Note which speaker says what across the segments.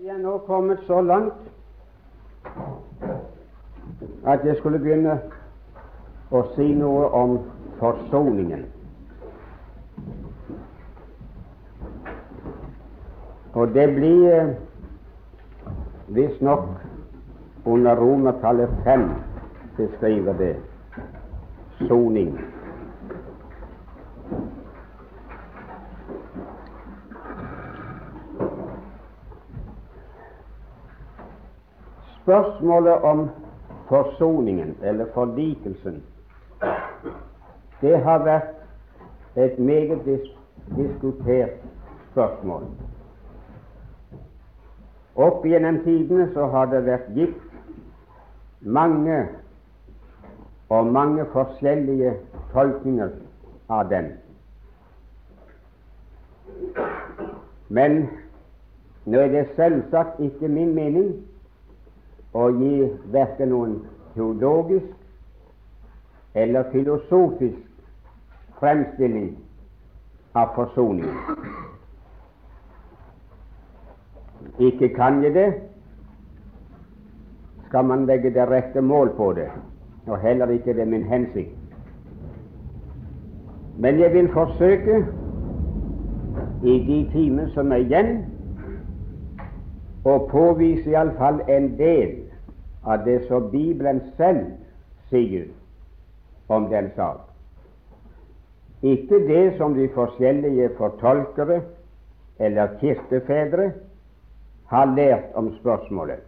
Speaker 1: Vi er nå kommet så langt at jeg skulle begynne å si noe om forsoningen. Og det blir eh, visstnok under romertallet fem beskriver det soning. Spørsmålet om forsoningen, eller forlikelsen, det har vært et meget dis diskutert spørsmål. Opp gjennom tidene så har det vært gitt mange og mange forskjellige tolkninger av den. Men nå er det selvsagt ikke min mening å gi verken noen teologisk eller filosofisk fremstilling av forsoning. Ikke kan jeg det. Skal man legge det rette mål på det, og heller ikke det er min hensikt. Men jeg vil forsøke i de timer som er igjen, å påvise iallfall en del av det som Bibelen selv sier om den sak. Ikke det som de forskjellige fortolkere eller kirkefedre har lært om spørsmålet,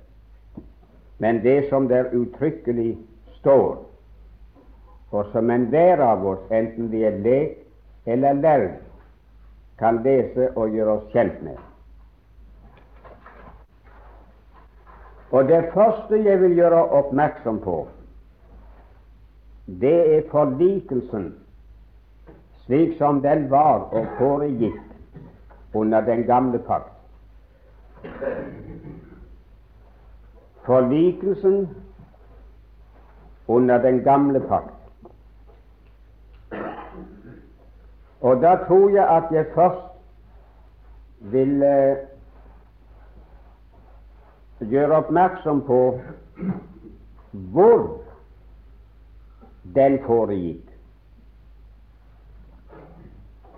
Speaker 1: men det som der uttrykkelig står, og som enhver av oss, enten vi er lek eller lærd, kan lese og gjøre oss kjent med. Og Det første jeg vil gjøre oppmerksom på, det er forlikelsen slik som den var og foregikk under den gamle pakt. Forlikelsen under den gamle pakt. Og da tror jeg at jeg først vil eh, gjøre oppmerksom på hvor den foregikk.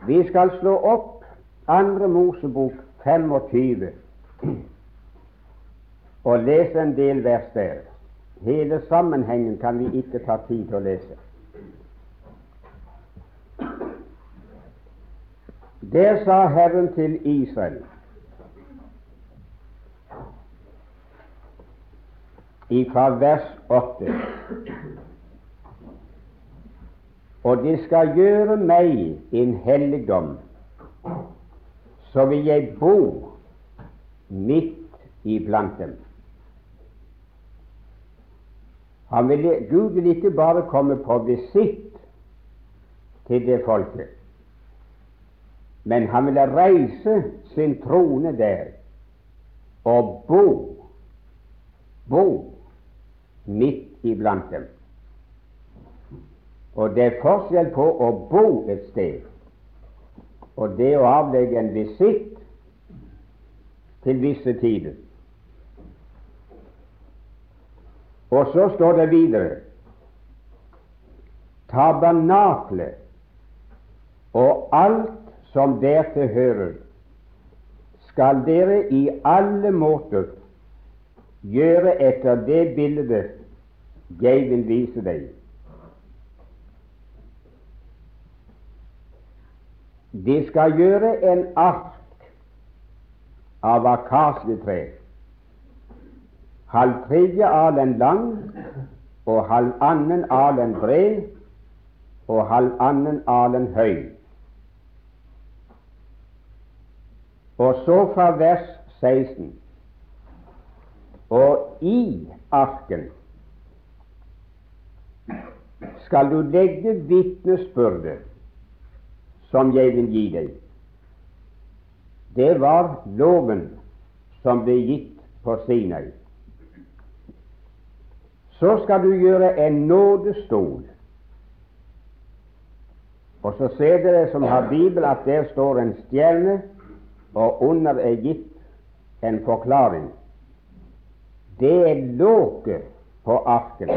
Speaker 1: Vi skal slå opp Andre Mosebok 25 og lese en del vers der. Hele sammenhengen kan vi ikke ta tid til å lese. Der sa Herren til Israel fra vers 8 Og de skal gjøre meg en helligdom, så vil jeg bo midt iblant dem. Vil, Gud vil ikke bare komme på visitt til det folket, men han vil reise sin trone der og bo, bo midt iblant dem. Og det er forskjell på å bo et sted og det å avlegge en visitt til visse tider. Og så står det videre tabernaklet og alt som dertil hører, skal dere i alle måter gjøre etter det bildet jeg vil vise deg. De skal gjøre en ark av akasietre, halv tredje alen lang og halvannen alen bred og halvannen alen høy. Og så fra vers 16 Og i arken skal du legge vitnesbyrdet som jeg vil gi deg. Det var loven som ble gitt på Sinai. Så skal du gjøre en nådestol. Og så ser dere som har Bibel, at der står en stjerne, og under er gitt en forklaring. Det er låket på arken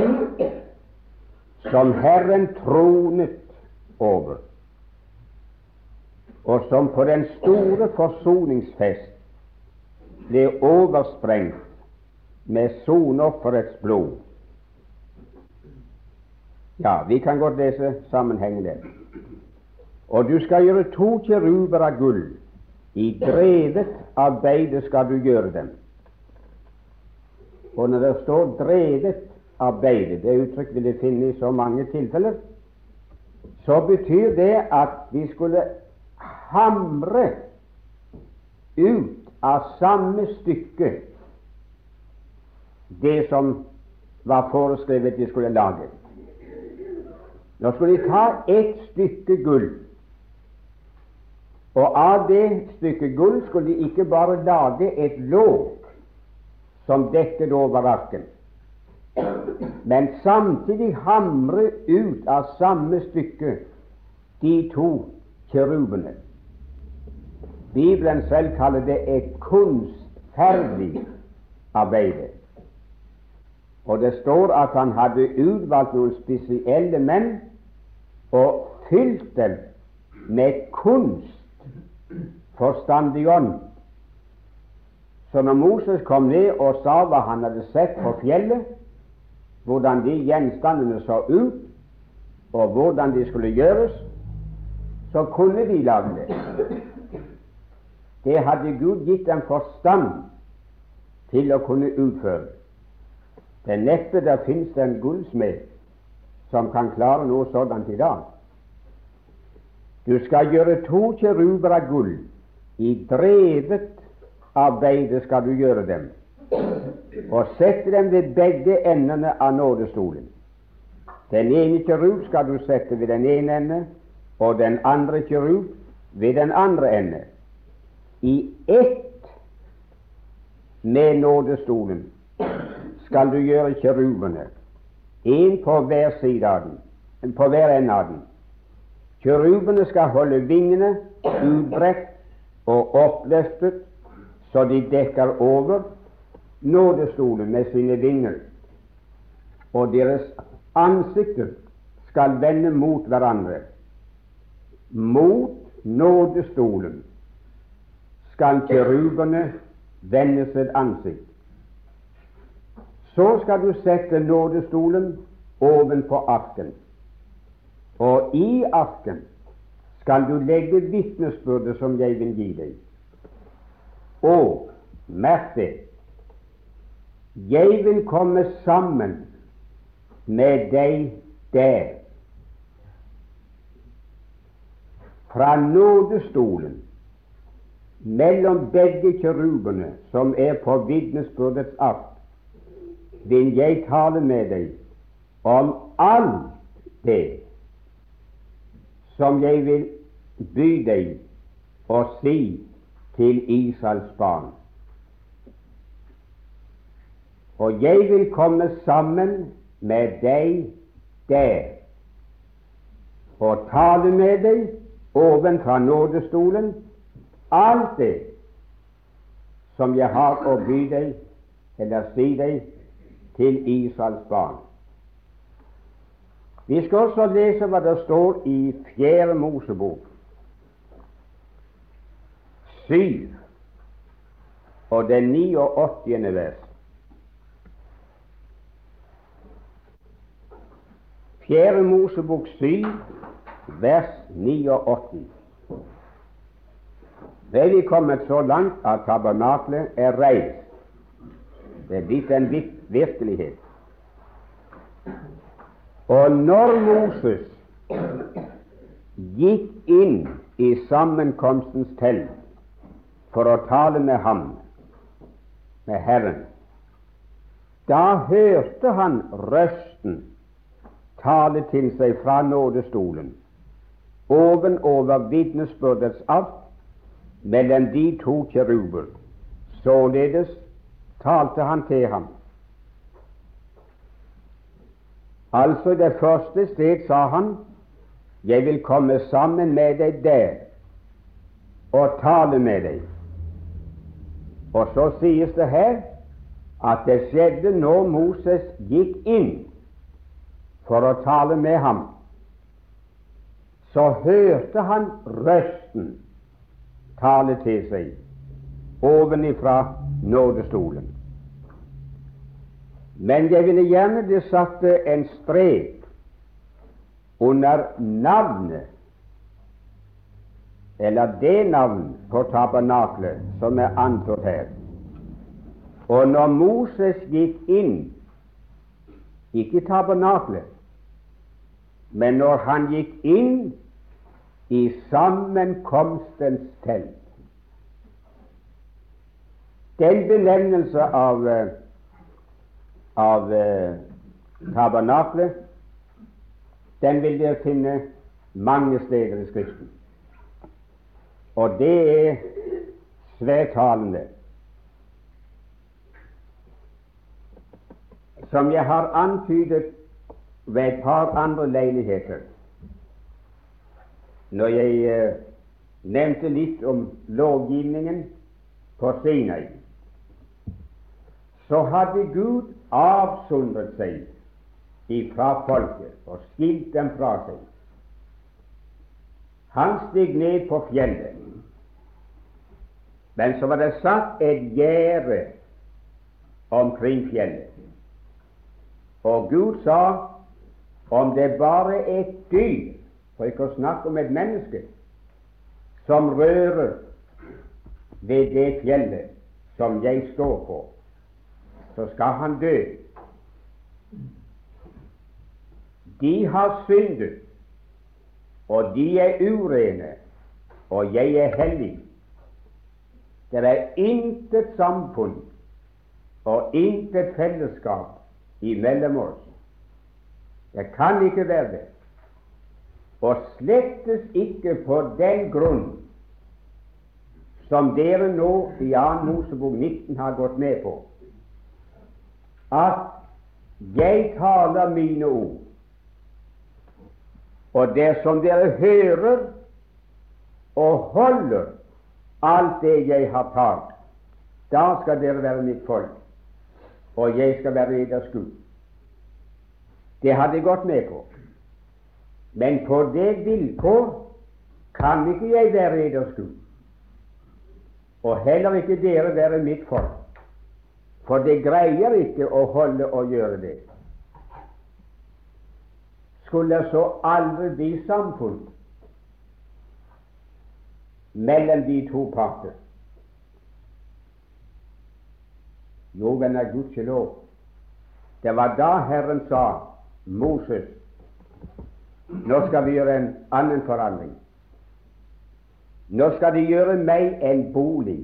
Speaker 1: som Herren tronet over, og som på den store forsoningsfest ble oversprengt med sonofferets blod. Ja, vi kan godt lese sammenhengen. Og du skal gjøre to kiruber av gull. I drevet av beide skal du gjøre dem. Og når det står 'drevet av beide', det uttrykk vil jeg finne i så mange tilfeller, så betyr det at vi skulle hamre ut av samme stykke det som var foreskrevet de skulle lage. Nå skulle de ta ett stykke gull, og av det stykket gull skulle de ikke bare lage et låg som dekket over arken, men samtidig hamre ut av samme stykke de to kirubene. Bibelen selv kaller det et kunstferdig arbeid. Og det står at han hadde utvalgt noen spesielle menn og fylt dem med kunst, forstandig ånd. Så når Moses kom ned og sa hva han hadde sett på fjellet, hvordan de gjenstandene så ut, og hvordan de skulle gjøres, så kunne de lage det. Det hadde Gud gitt dem forstand til å kunne utføre. Det er neppe det en gullsmed som kan klare noe sådant i dag. Du skal gjøre to kjeruber av gull. I drevet arbeide skal du gjøre dem, og sette dem ved begge endene av nådestolen. Den ene kirub skal du sette ved den ene ende, og den andre kirub ved den andre ende. I ett med nådestolen skal du gjøre kirubene, én på hver side av den, på hver ende av den. Kirubene skal holde vingene utbredt og oppløftet så de dekker over nådestolen med sine vinger, og deres ansikter skal vende mot hverandre. Mot nådestolen skal kjerubene vende sitt ansikt. Så skal du sette nådestolen ovenpå arken, og i arken skal du legge vitnesbyrdet som jeg vil gi deg. Og merk det jeg vil komme sammen med deg der. Fra nådestolen mellom begge kirubene som er på vitnesbyrdets ark, vil jeg tale med deg om alt det som jeg vil by deg og si til Israels barn. Og jeg vil komme sammen med deg der og tale med deg ovenfra nådestolen alt det som jeg har å by deg eller si deg til Israels barn. Vi skal også lese hva det står i Fjerde Mosebok syv og det 89. vers. Fjerde Mosebok syv, vers 89. Da er vi kommet så langt at tabernaklet er reist. Det er blitt en virkelighet. Og når Moses gikk inn i sammenkomstens telt for å tale med ham, med Herren, da hørte han røsten tale til seg fra nådestolen ovenover vitnesbyrdets art mellom de to kjeruber. Således talte han til ham. Altså, det første sted sa han, 'Jeg vil komme sammen med deg der og tale med deg'. Og så sies det her at det skjedde når Moses gikk inn for å tale med ham. Så hørte han røsten tale til seg ovenifra nådestolen. Men jeg ville gjerne det satte en strek under navnet, eller det navn på tabernaklet som er anført her. Og når Moses gikk inn, ikke i tabernaklet, men når han gikk inn i sammenkomstens telt Den benevnelse av, eh, av eh, tabernaklet den vil dere finne mange steder i Skriften. Og det er svært talende. som jeg har antydet ved et par andre leiligheter når jeg eh, nevnte litt om lovgivningen på Sinai, så hadde Gud avsondret seg ifra folket og skilt dem fra seg. Han steg ned på fjellet, men så var det satt et gjerde omkring fjellet. Og Gud sa om det bare er et dyr, for ikke å snakke om et menneske, som rører ved det fjellet som jeg står på, så skal han dø. De har syndet, og de er urene, og jeg er hellig. Det er intet samfunn og intet fellesskap imellom oss. Det kan ikke være det. Og slettes ikke på den grunn som dere nå i 2. Mosebok 19 har gått med på, at jeg taler mine ord, og dersom dere hører og holder alt det jeg har talt, da skal dere være mitt folk og jeg skal være deres Gud. Det hadde jeg gått med på. Men på det vilkår kan ikke jeg være deres Gud, og heller ikke dere være mitt folk. For det greier ikke å holde og gjøre det. Skulle så aldri bli samfunn mellom de to parter, Jo, venner, gudskjelov. Det var da Herren sa Moses, nå skal vi gjøre en annen forandring. Nå skal de gjøre meg en bolig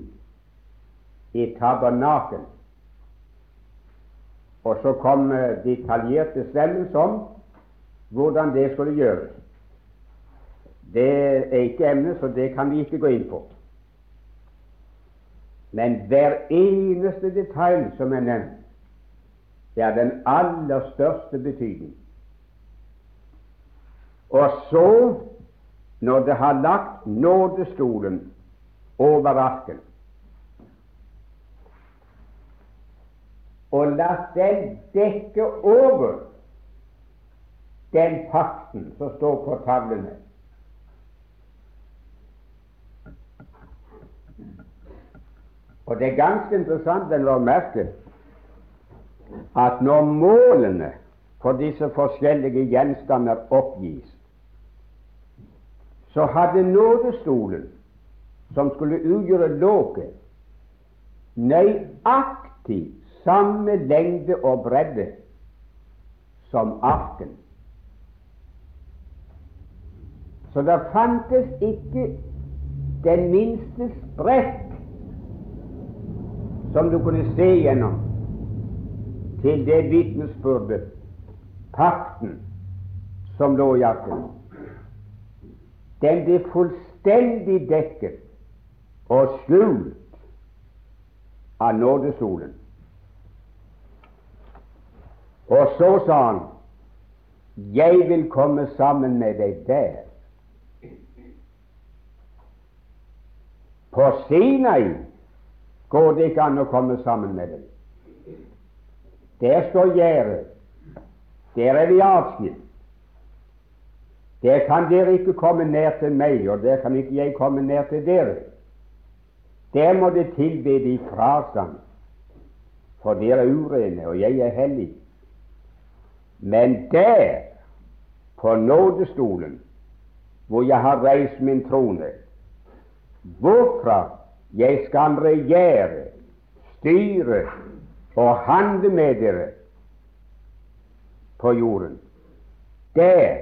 Speaker 1: i tabernakel. Og så kom detaljert bestemmelse om hvordan det skulle gjøres. Det er ikke emnet, så det kan vi ikke gå inn på. Men hver eneste detalj som er nevnt, det er den aller største betydning. Og så, når det har lagt nådestolen over arken og latt den dekke over den pakten som står på tavlene, Og det er ganske interessant å merke at når målene for disse forskjellige gjenstander oppgis, så hadde nådestolen, som skulle utgjøre låget, nøyaktig samme lengde og bredde som arken. Så det fantes ikke den minste sprekk som du kunne se gjennom til det vitnesbyrdet, pakten, som lå i arken. Den ble fullstendig dekket og skjult av nådesolen. Og så sa han, 'Jeg vil komme sammen med deg der'. På Sinai går det ikke an å komme sammen med dem. Der står gjerdet. Der er vi atskilt. Der kan dere ikke komme nær til meg, og der kan ikke jeg komme nær til dere. Der må det tilbe de frasang, for dere er urene, og jeg er hellig. Men der, på nådestolen, hvor jeg har reist min trone, hvorfra jeg skal regjere, styre og handle med dere på jorden, der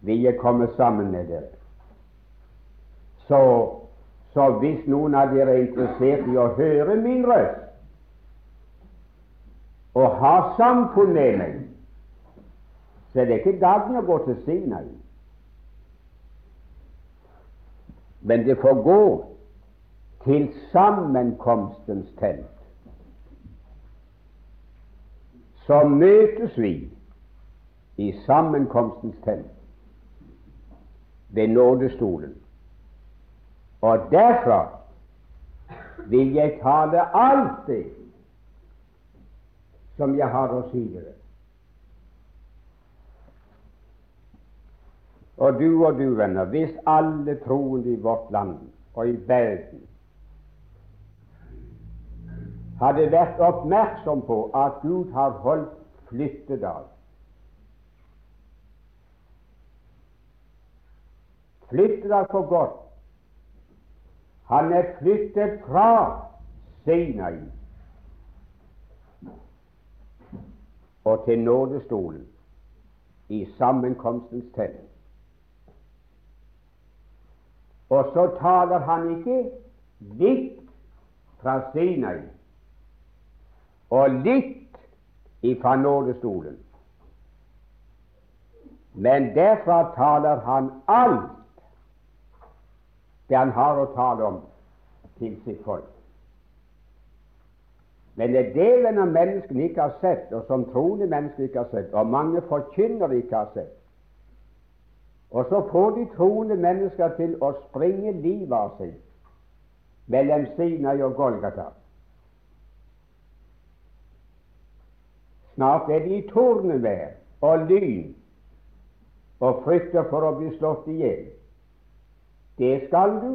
Speaker 1: vil jeg komme sammen med dere. Så, så hvis noen av dere er interessert i å høre min røst og ha samfunn med meg, så er det ikke dagen å gå til Sinai. Men det får gå til sammenkomstens telt. Så møtes vi i sammenkomstens telt ved nådestolen. Og derfra vil jeg tale alt det som jeg har å si dere. Og du og du, venner, hvis alle troende i vårt land og i verden hadde vært oppmerksom på at Gud har holdt flyttedag Flyttedag for godt. Han er flyttet fra Sinai og til nådestolen i sammenkomstens telt. Og så taler han ikke litt fra Sinai og litt ifra nådestolen, men derfra taler han alt det han har å tale om til sitt folk. Men det delen av menneskene ikke har sett, og som troende mennesker ikke har sett, og mange forkynnere ikke har sett. Og så får de troende mennesker til å springe livet av seg mellom Sinai og Golgata. Snart er de i tordenvær og lyn og frykter for å bli slått i hjel. Det skal du,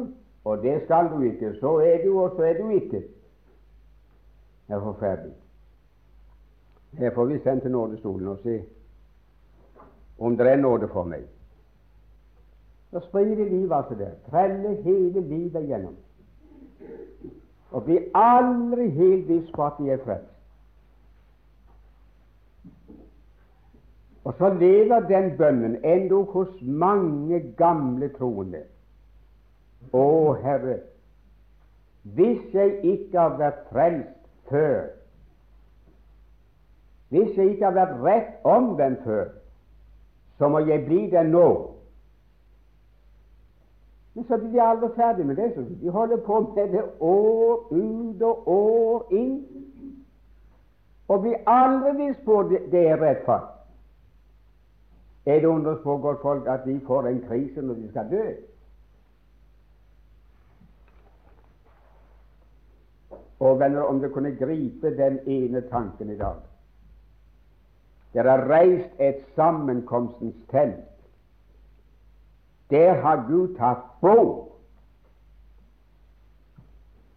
Speaker 1: og det skal du ikke. Så er du, og så er du ikke. Det er forferdelig. Her får vi sendt til nådestolen og se om det er nåde for meg. Så springer de livet altså der. Trelle hele livet gjennom. Og blir aldri helt viss på at de er frelst. Og så lever den bønnen ennå hos mange gamle troende. Å, Herre, hvis jeg ikke har vært frelst før, hvis jeg ikke har vært rett omvendt før, så må jeg bli det nå. Så blir de aldri ferdig med det. Så de holder på med det år ut og år inn, og blir aldri visst på det, er rett for. Er det undres på, godt folk, at de får en krise når de skal dø? Og venner, om du kunne gripe den ene tanken i dag Det er reist et sammenkomstens telt. Der har Gud tatt bo.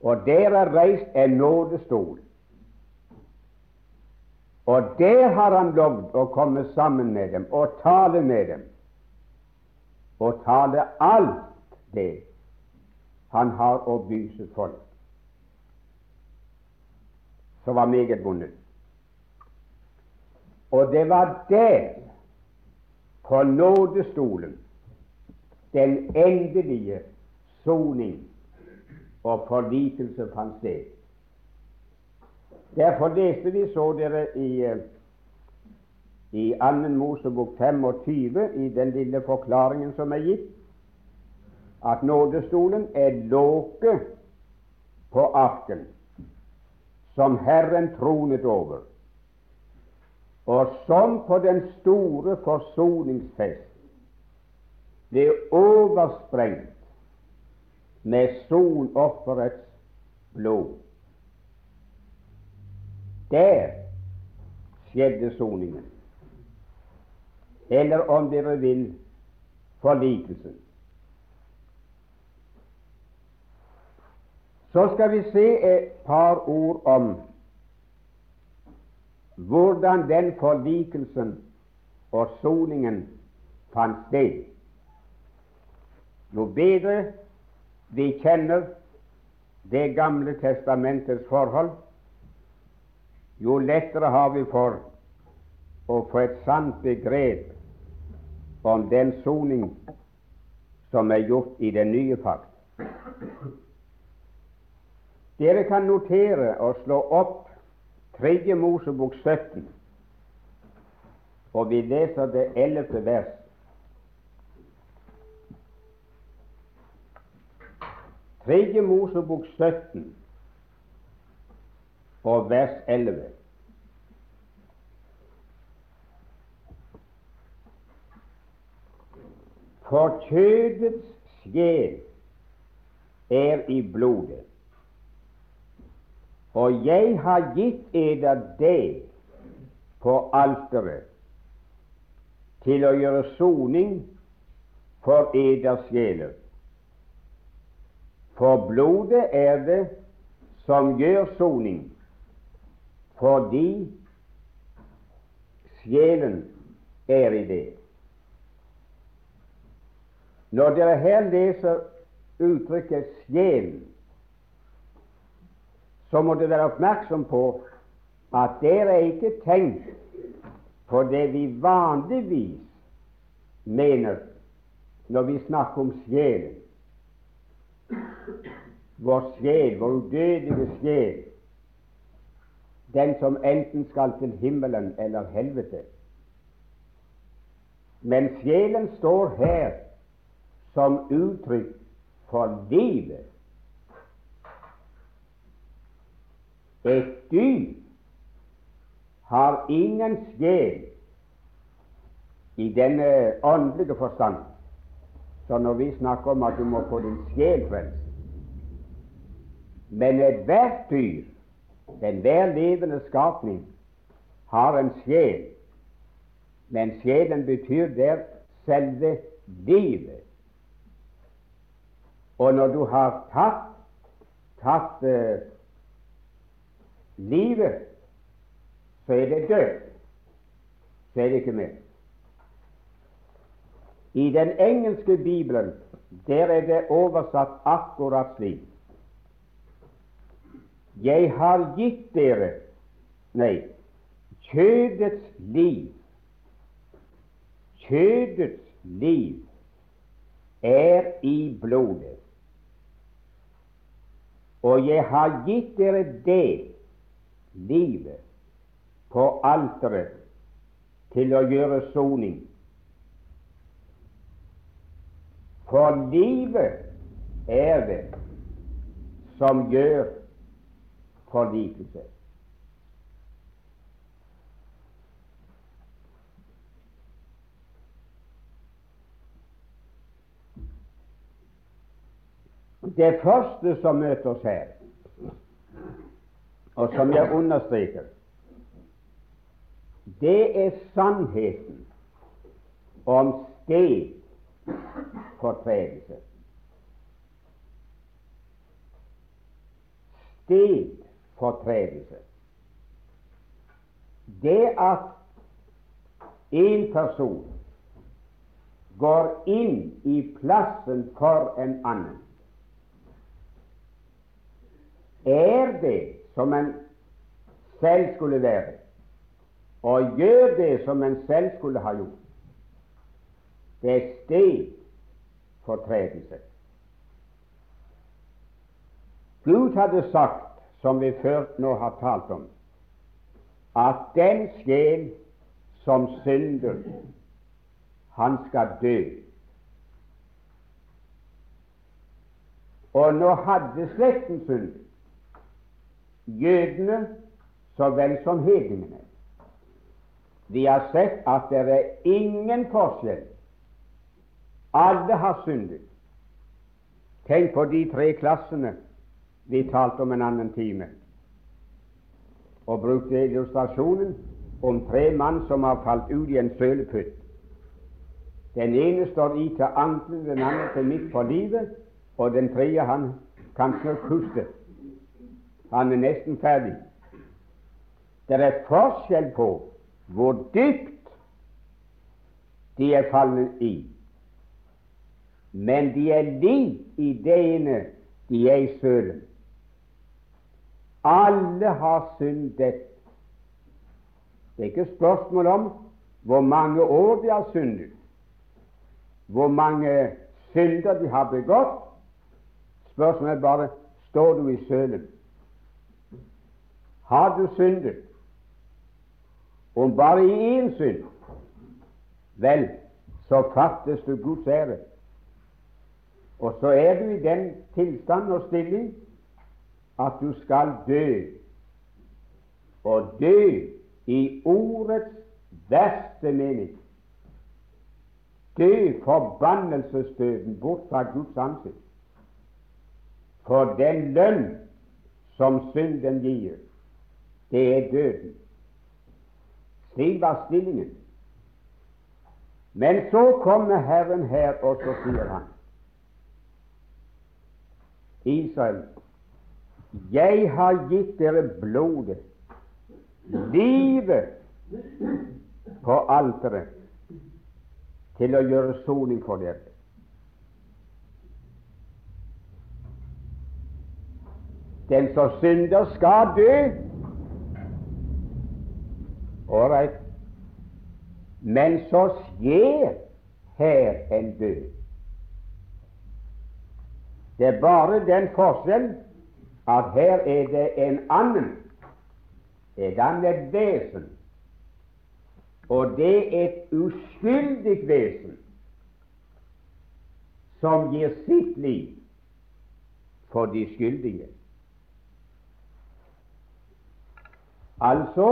Speaker 1: Og der er reist en nådestol. Og der har han lovd å komme sammen med dem og tale med dem. Og tale alt det han har å by sitt folk som var meget vondt. Og det var der, på nådestolen, den endelige soning og forlikelse fant sted. Derfor leste vi så dere i, eh, i 2. Mosebok 25, i den lille forklaringen som er gitt, at nådestolen er låket på arken som Herren tronet over, og som på den store forsoningsfest ble oversprengt med sonofferets blod. Der skjedde soningen. Eller om dere vil forlikelsen. Så skal vi se et par ord om hvordan den forlikelsen og soningen fant sted. Jo bedre vi kjenner Det gamle testamentets forhold, jo lettere har vi for å få et sant begrep om den soning som er gjort i den nye pakt. Dere kan notere og slå opp Tredje Mosebok 17, og vi leser det ellevte vers. Tredje Mosebok 17 og vers 11. For kjødets sjel er i blodet og jeg har gitt eder det på alteret til å gjøre soning for eders sjeler. For blodet er det som gjør soning, fordi sjelen er i det. Når dere her leser uttrykket 'sjelen', så må dere være oppmerksom på at dere ikke tenkt på det vi vanligvis mener når vi snakker om sjelen. Vår sjel, vår udødelige sjel, den som enten skal til himmelen eller helvete. Men sjelen står her som uttrykk for livet. Et dyr har ingen sjel i denne åndelige forstand. Så når vi snakker om at du må få din sjel frelst Men ethvert dyr, enhver levende skapning, har en sjel. Men sjelen betyr der selve livet. Og når du har tatt, tatt uh, livet, så er det død. Så er det ikke mer. I den engelske bibelen der er det oversatt akkurat slik. Jeg har gitt dere Nei, kjødets liv. Kjødets liv er i blodet. Og jeg har gitt dere det livet på alteret til å gjøre soning. For livet er det som gjør forlikelse. Det første som møter oss her, og som jeg understreker, det er sannheten om stedfortredelse. Stedfortredelse. Det at en person går inn i plassen for en annen, er det som en selv skulle være, og gjør det som en selv skulle ha gjort. Det er et sted for tredelse. Gud hadde sagt, som vi før nå har talt om, at den sjel som synder, han skal dø. Og nå hadde slekten syndet jødene så vel som hedningene. Vi har sett at det er ingen forskjell. Alle har syndet. Tenk på de tre klassene vi talte om en annen time. og brukte illustrasjonen om tre mann som har falt ut i en sølepytt. Den ene står i til ankelen, den andre til midt på livet, og den tredje han kan kuste. Han er nesten ferdig. Det er forskjell på hvor dypt de er fallet i. Men de er lik i det ene de er i sølen. Alle har syndet. Det er ikke spørsmål om hvor mange år de har syndet, hvor mange synder de har begått. Spørsmålet er bare står du i sølen. Har du syndet? Om bare i én synd, vel, så fattes du Guds ære. Og så er du i den tilstand og stilling at du skal dø, og dø i ordets verste mening. Dø forbannelsesdøden bort fra Guds ansikt. For den lønn som synden gir, det er døden. Slik var stillingen. Men så kommer Herren her, og så sier han Israel, jeg har gitt dere blodet, livet på alteret, til å gjøre soning for dere. Den som synder, skal dø. Ålreit. Men så skjer her en død. Det er bare den forskjell at her er det en annen, et annet vesen, og det er et uskyldig vesen som gir sitt liv for de skyldige. Altså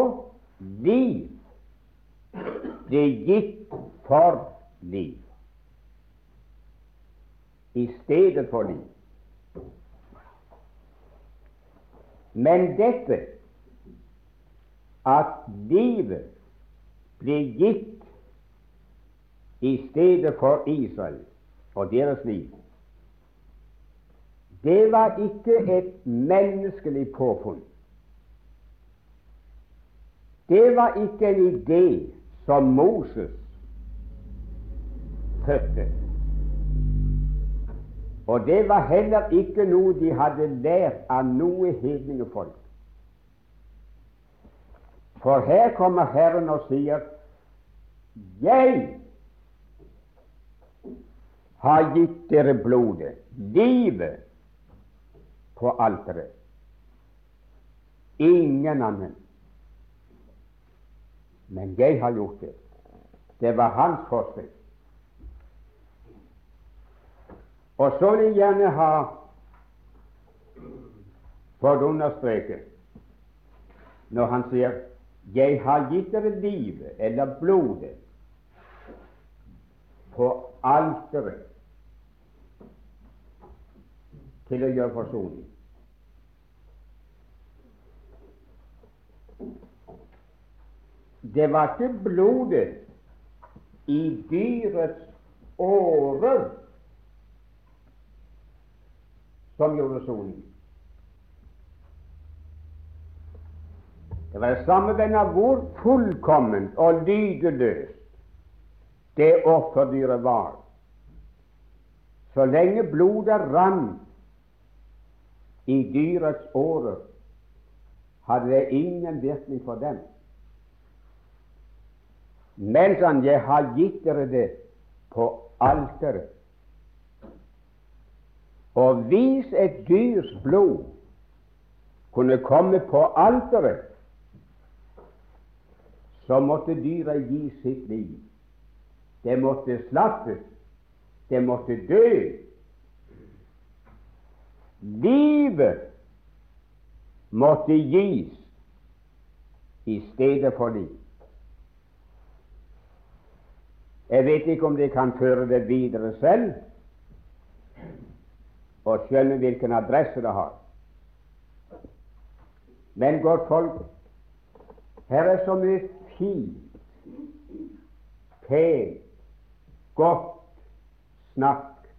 Speaker 1: liv Det gikk for liv i stedet for liv. Men dette at livet blir gitt i stedet for Israel og deres liv, det var ikke et menneskelig påfunn. Det var ikke en idé som Moses fødte. Og det var heller ikke noe de hadde lært av noe hedningefolk. For her kommer Herren og sier Jeg har gitt dere blodet, livet, på alteret. Ingen annen. Men jeg har gjort det. Det var hans forskrift. Og så vil jeg gjerne ha fått understreke når han sier 'Jeg har gitt dere livet eller blodet på alteret til å gjøre forsoning'. Det var ikke blodet i dyrets årer som gjorde solen. Det var det samme venner hvor fullkomment og lydeløst det offerdyret var. Så lenge blodet rant i dyrets årer, hadde det ingen virkning for dem. Mens han jeg har gitt dere det på alteret. Og hvis et dyrs blod kunne komme på alteret, så måtte dyret gi sitt liv. Det måtte slappes, Det måtte dø. Livet måtte gis i stedet for liv. Jeg vet ikke om de kan føre det videre selv, og skjønne hvilken adresse det har. Men godt folk, Her er så mye fint, pent, godt snakk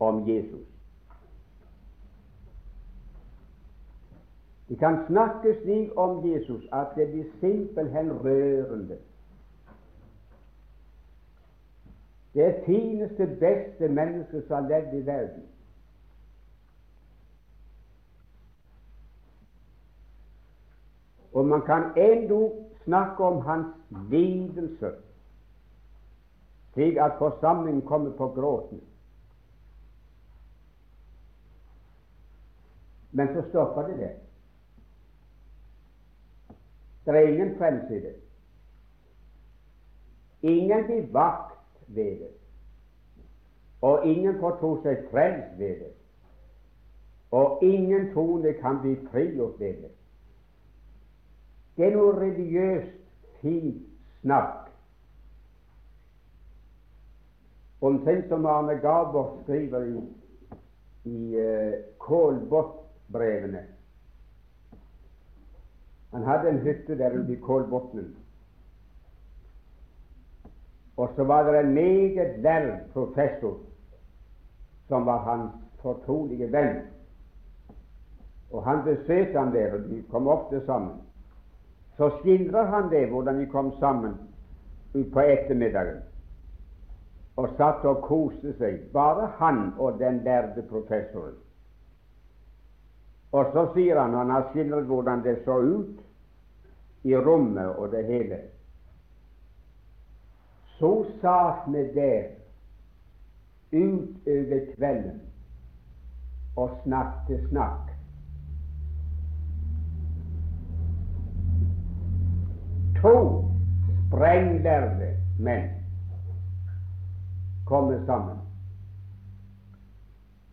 Speaker 1: om Jesus. Vi kan snakke slik om Jesus at det blir simpelthen rørende. Det fineste, beste mennesket som har levd i verden. Og man kan endog snakke om hans lidelse, slik at forsamlingen kommer på gråten. Men så stopper det der. Det er ingen det. Ingen blir vakt ved det. Og ingen får tro seg frelst ved det. Og ingen troende kan bli frigjort ved det. Er noe religiøst, fint snakk. Omtrent som Arne Garborg skriver i, i uh, Kålbotbrevene. Han hadde en hytte der ute i Kålbotnen. Og så var det en meget lærd professor som var hans fortrolige venn. Og han besøkte ham der, og de kom ofte sammen. Så skildrer han det, hvordan de kom sammen på ettermiddagen og satt og koste seg, bare han og den lærde professoren. Og så sier han, han har skildret hvordan det så ut i rommet og det hele. Så satt vi der utover kvelden og snakket snakk. To sprenglærde menn kommer sammen.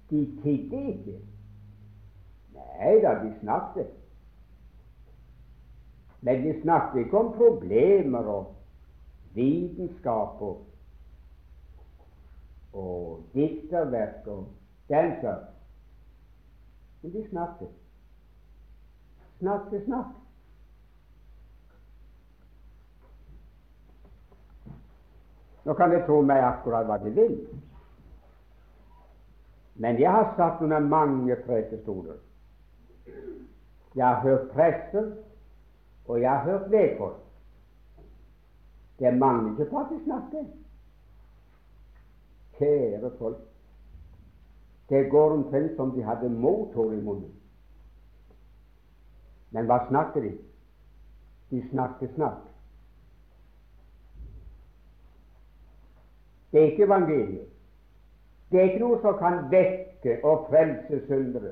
Speaker 1: De tidde ikke. Nei da, de snakket. Men de snakket ikke om problemer og vitenskap og, og dikterverk og slags. Men de snakket. Snakket, snakk. Nå kan de tro meg akkurat hva de vil. Men jeg har satt under mange prekestoler. Jeg har hørt prester, og jeg har hørt lekfolk. Det mangler ikke på at de snakker. Kjære folk, det går omtrent som de hadde motor i munnen. Men hva snakker de? De snakker snakk. Det er ikke evangeliet. Det er ikke noe som kan vekke og frelse syndere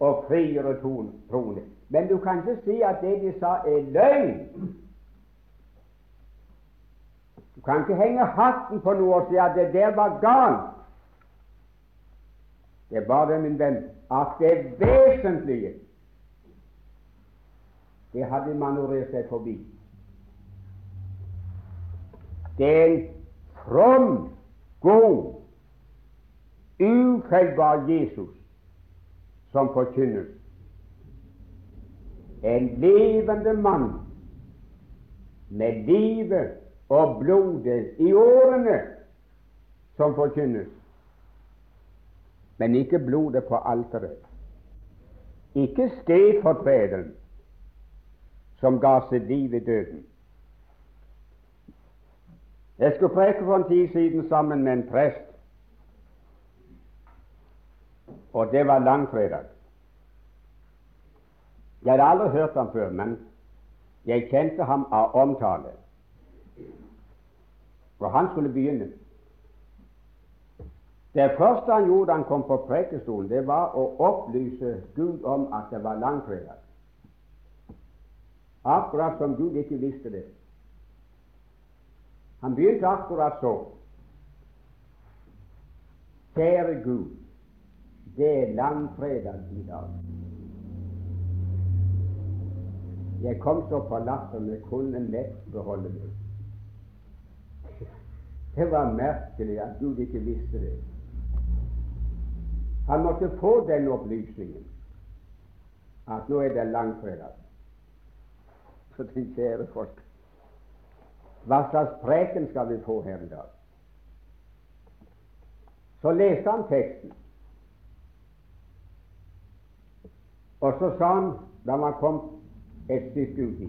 Speaker 1: og frigjøre troende. Men du kan ikke si at det de sa, er løgn. Du kan ikke henge hatten på noe og si at det der var galt. Det er bare, min venn, at det vesentlige det hadde manøvrert seg forbi. Det er en from, god, ufeilbar Jesus som forkynnes. En levende mann med livet og blodet i årene som forkynnes, men ikke blodet på alteret. Ikke stedfortrederen som ga sitt liv i døden. Jeg skulle preke for en tid siden sammen med en prest, og det var langfredag. Jeg hadde aldri hørt ham før, men jeg kjente ham av omtale. For han skulle begynne. Det første han gjorde da han kom på prekestolen, det var å opplyse Gud om at det var langfredag. Akkurat som Gud ikke visste det. Han begynte akkurat så. Kjære Gud, det er langfredag i dag. Jeg kom så på latteren jeg kunne lett beholde meg. Det var merkelig at Gud ikke visste det. Han måtte få den opplysningen at nå er det langfredag. For den kjære folk, hva slags preken skal vi få her i dag? Så leste han teksten. Og så sa han, da man kom et stykke uti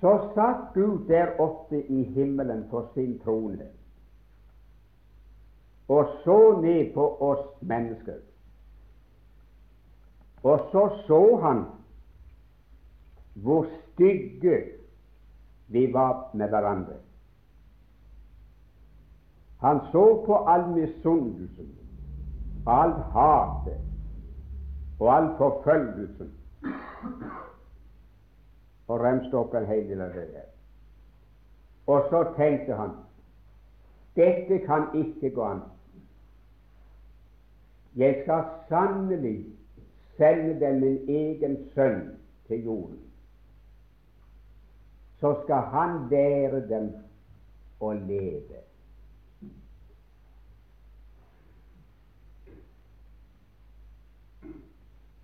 Speaker 1: Så satt Gud der oppe i himmelen på sin trone og så ned på oss mennesker. Og så så han hvor stygge vi var med hverandre. Han så på all misunnelsen, all hatet og all forfølgelsen og remste opp en hel del av det der. Og så tenkte han dette kan ikke gå an. Jeg skal sannelig sende dem min egen sønn til jorden så skal han lære dem å leve.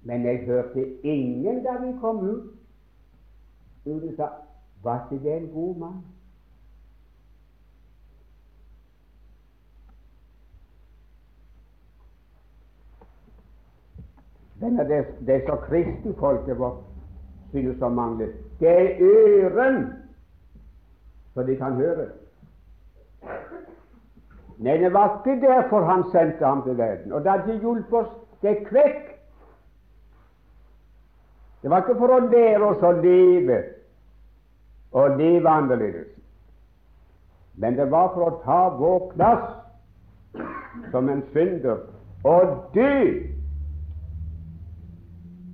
Speaker 1: Men jeg hørte ingen da vi kom ut, som sa var ikke det en god mann? Denne, det, det er så kristenfolket vårt synes å mangle. Det er øren, så de kan høre. Nei, det var ikke derfor han sendte ham til verden. Og det hadde ikke hjulpet oss det kvekk. Det var ikke for å lære oss å leve og leve annerledes, men det var for å ta vår plass som en synder og dø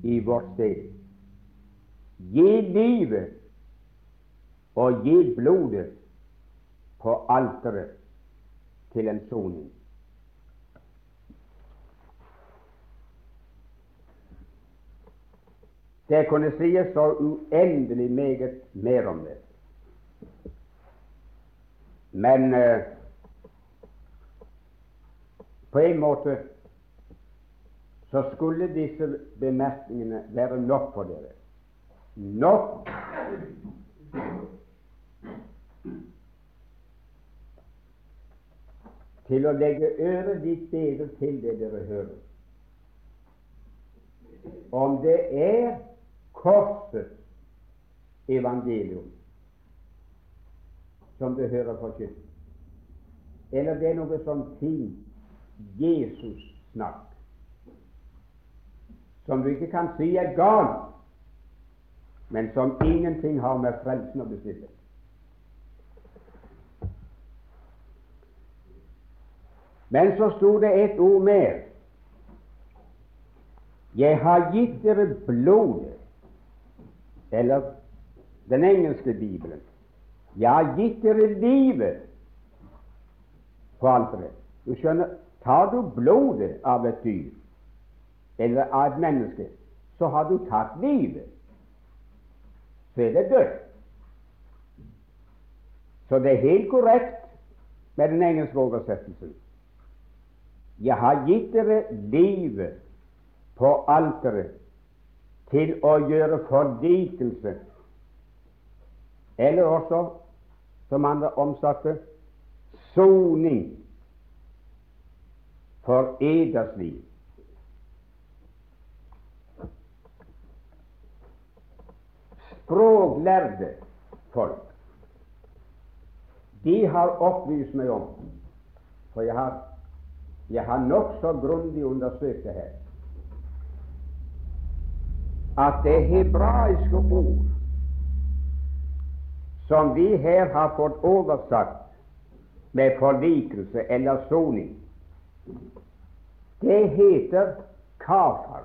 Speaker 1: i vårt sted. Gi livet og gi blodet på alteret til en soning. Det kunne sies så uendelig meget mer om det. Men eh, på en måte så skulle disse bemerkningene være nok for dere nok til å legge øret ditt bedre til det dere hører. Om det er korsets evangelium som du hører kysten, eller det er noe sånn fin Jesus-snakk som du ikke kan si er galt, men som ingenting har med frelsen å bestille. Men så sto det et ord mer. Jeg har gitt dere blodet, eller den engelske bibelen. Jeg har gitt dere livet på alteret. Du skjønner, tar du blodet av et dyr eller av et menneske, så har du tatt livet så er det død Så det er helt korrekt med den engelske oversettelsen. Jeg har gitt dere livet på alteret til å gjøre fordikelse, eller også, som andre omsatte, soning for eders liv. Språklærde folk, de har opplyst meg om For jeg har, jeg har nokså grundig undersøkt det her at det hebraiske ord som vi her har fått oversatt med forlikelse eller soning, det heter kafar.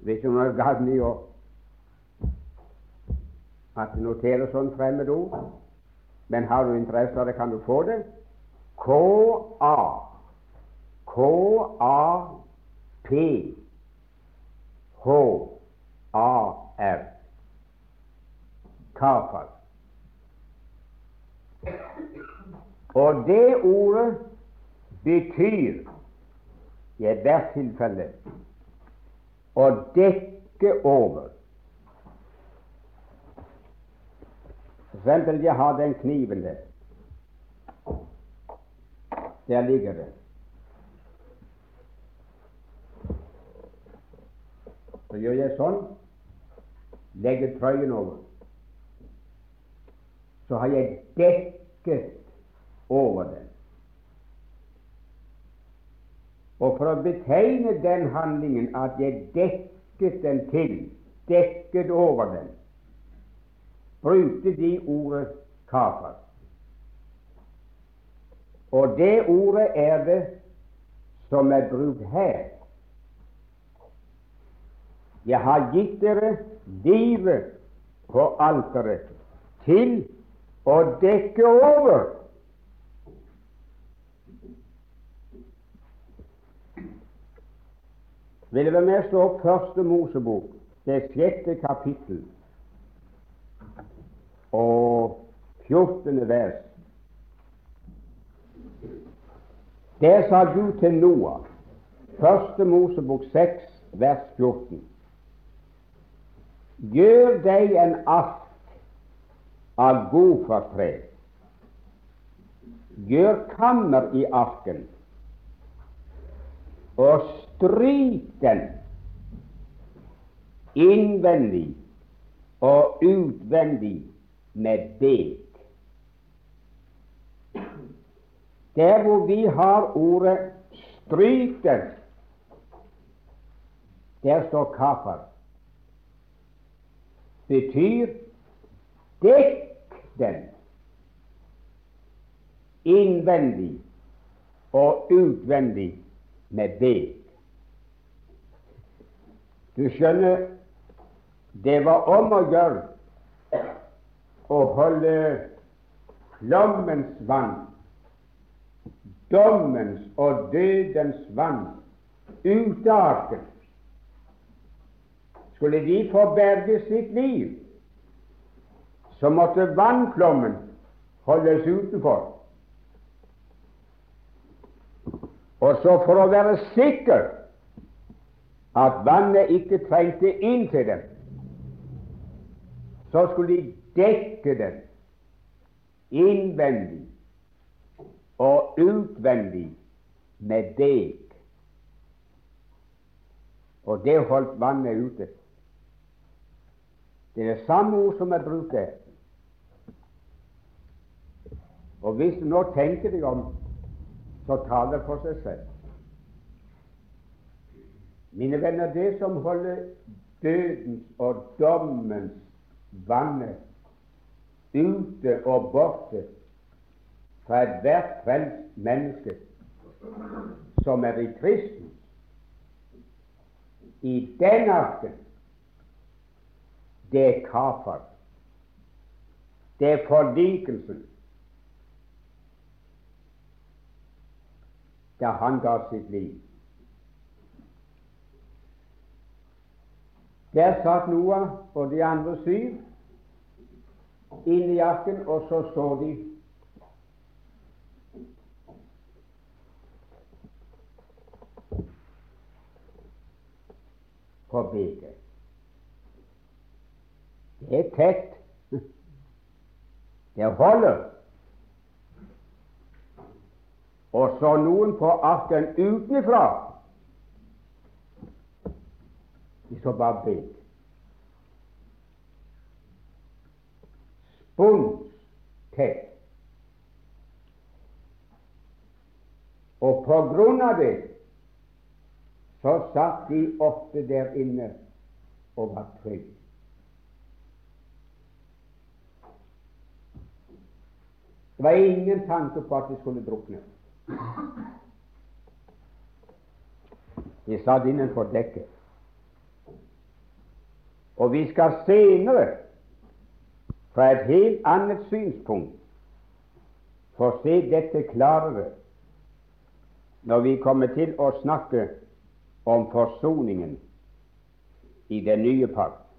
Speaker 1: Vet om det er galt i å at du noterer sånn fremmedord, men har du interesse av det, kan du få det. K-A K-A-P H-A-R Kafal. Og det ordet betyr i ethvert tilfelle det, dekke over. For eksempel, jeg har den kniven der. Der ligger den. Så gjør jeg sånn, legger trøyen over. Så har jeg dekket over den. Og for å betegne den handlingen at jeg dekket den til, dekket over den, brukte de ordet kafas. Og det ordet er det som er brukt her. Jeg har gitt dere livet på alteret til å dekke over. Vil dere med slå opp Første Mosebok, det sjette kapittel og 14. vers. Der sa Gud til Noah, Første Mosebok 6, vers 14. Gjør deg en ark av goffertre. Gjør kammer i arken, og stryk den innvendig og utvendig med bek. Der hvor vi har ordet 'stryk den', der står kaffer betyr dekk den innvendig og utvendig med bek. Du skjønner, det var om å gjøre å holde flommens vann, dommens og dødens vann, ute av arken. Skulle de få berge sitt liv, så måtte vannflommen holdes utenfor. Og så for å være sikker at vannet ikke trengte inn til dem, så skulle de dekke den innvendig og utvendig med deg. Og det holdt vannet ute. Det er det samme ord som er brukt der. Og hvis du nå tenker deg om, så taler det for seg selv. Mine venner, det som holder dødens og dommens vannet ute og borte fra ethvert frelst menneske som er i Kristus, i den arken det er kafar. Det er forlikelsen. Da han ga sitt liv. Der satt Noah og de andre syv inn i jakken, og så så de på bildet. Det er tett. Det holder. Og så noen på arken utenfra. De så bare bed. Spons tett. Og på grunn av det så satt de ofte der inne og var trygge. Det var ingen tanke på at de skulle drukne. De satt innenfor dekket. Og vi skal senere, fra et helt annet synspunkt, få se dette klarere når vi kommer til å snakke om forsoningen i den nye pakt.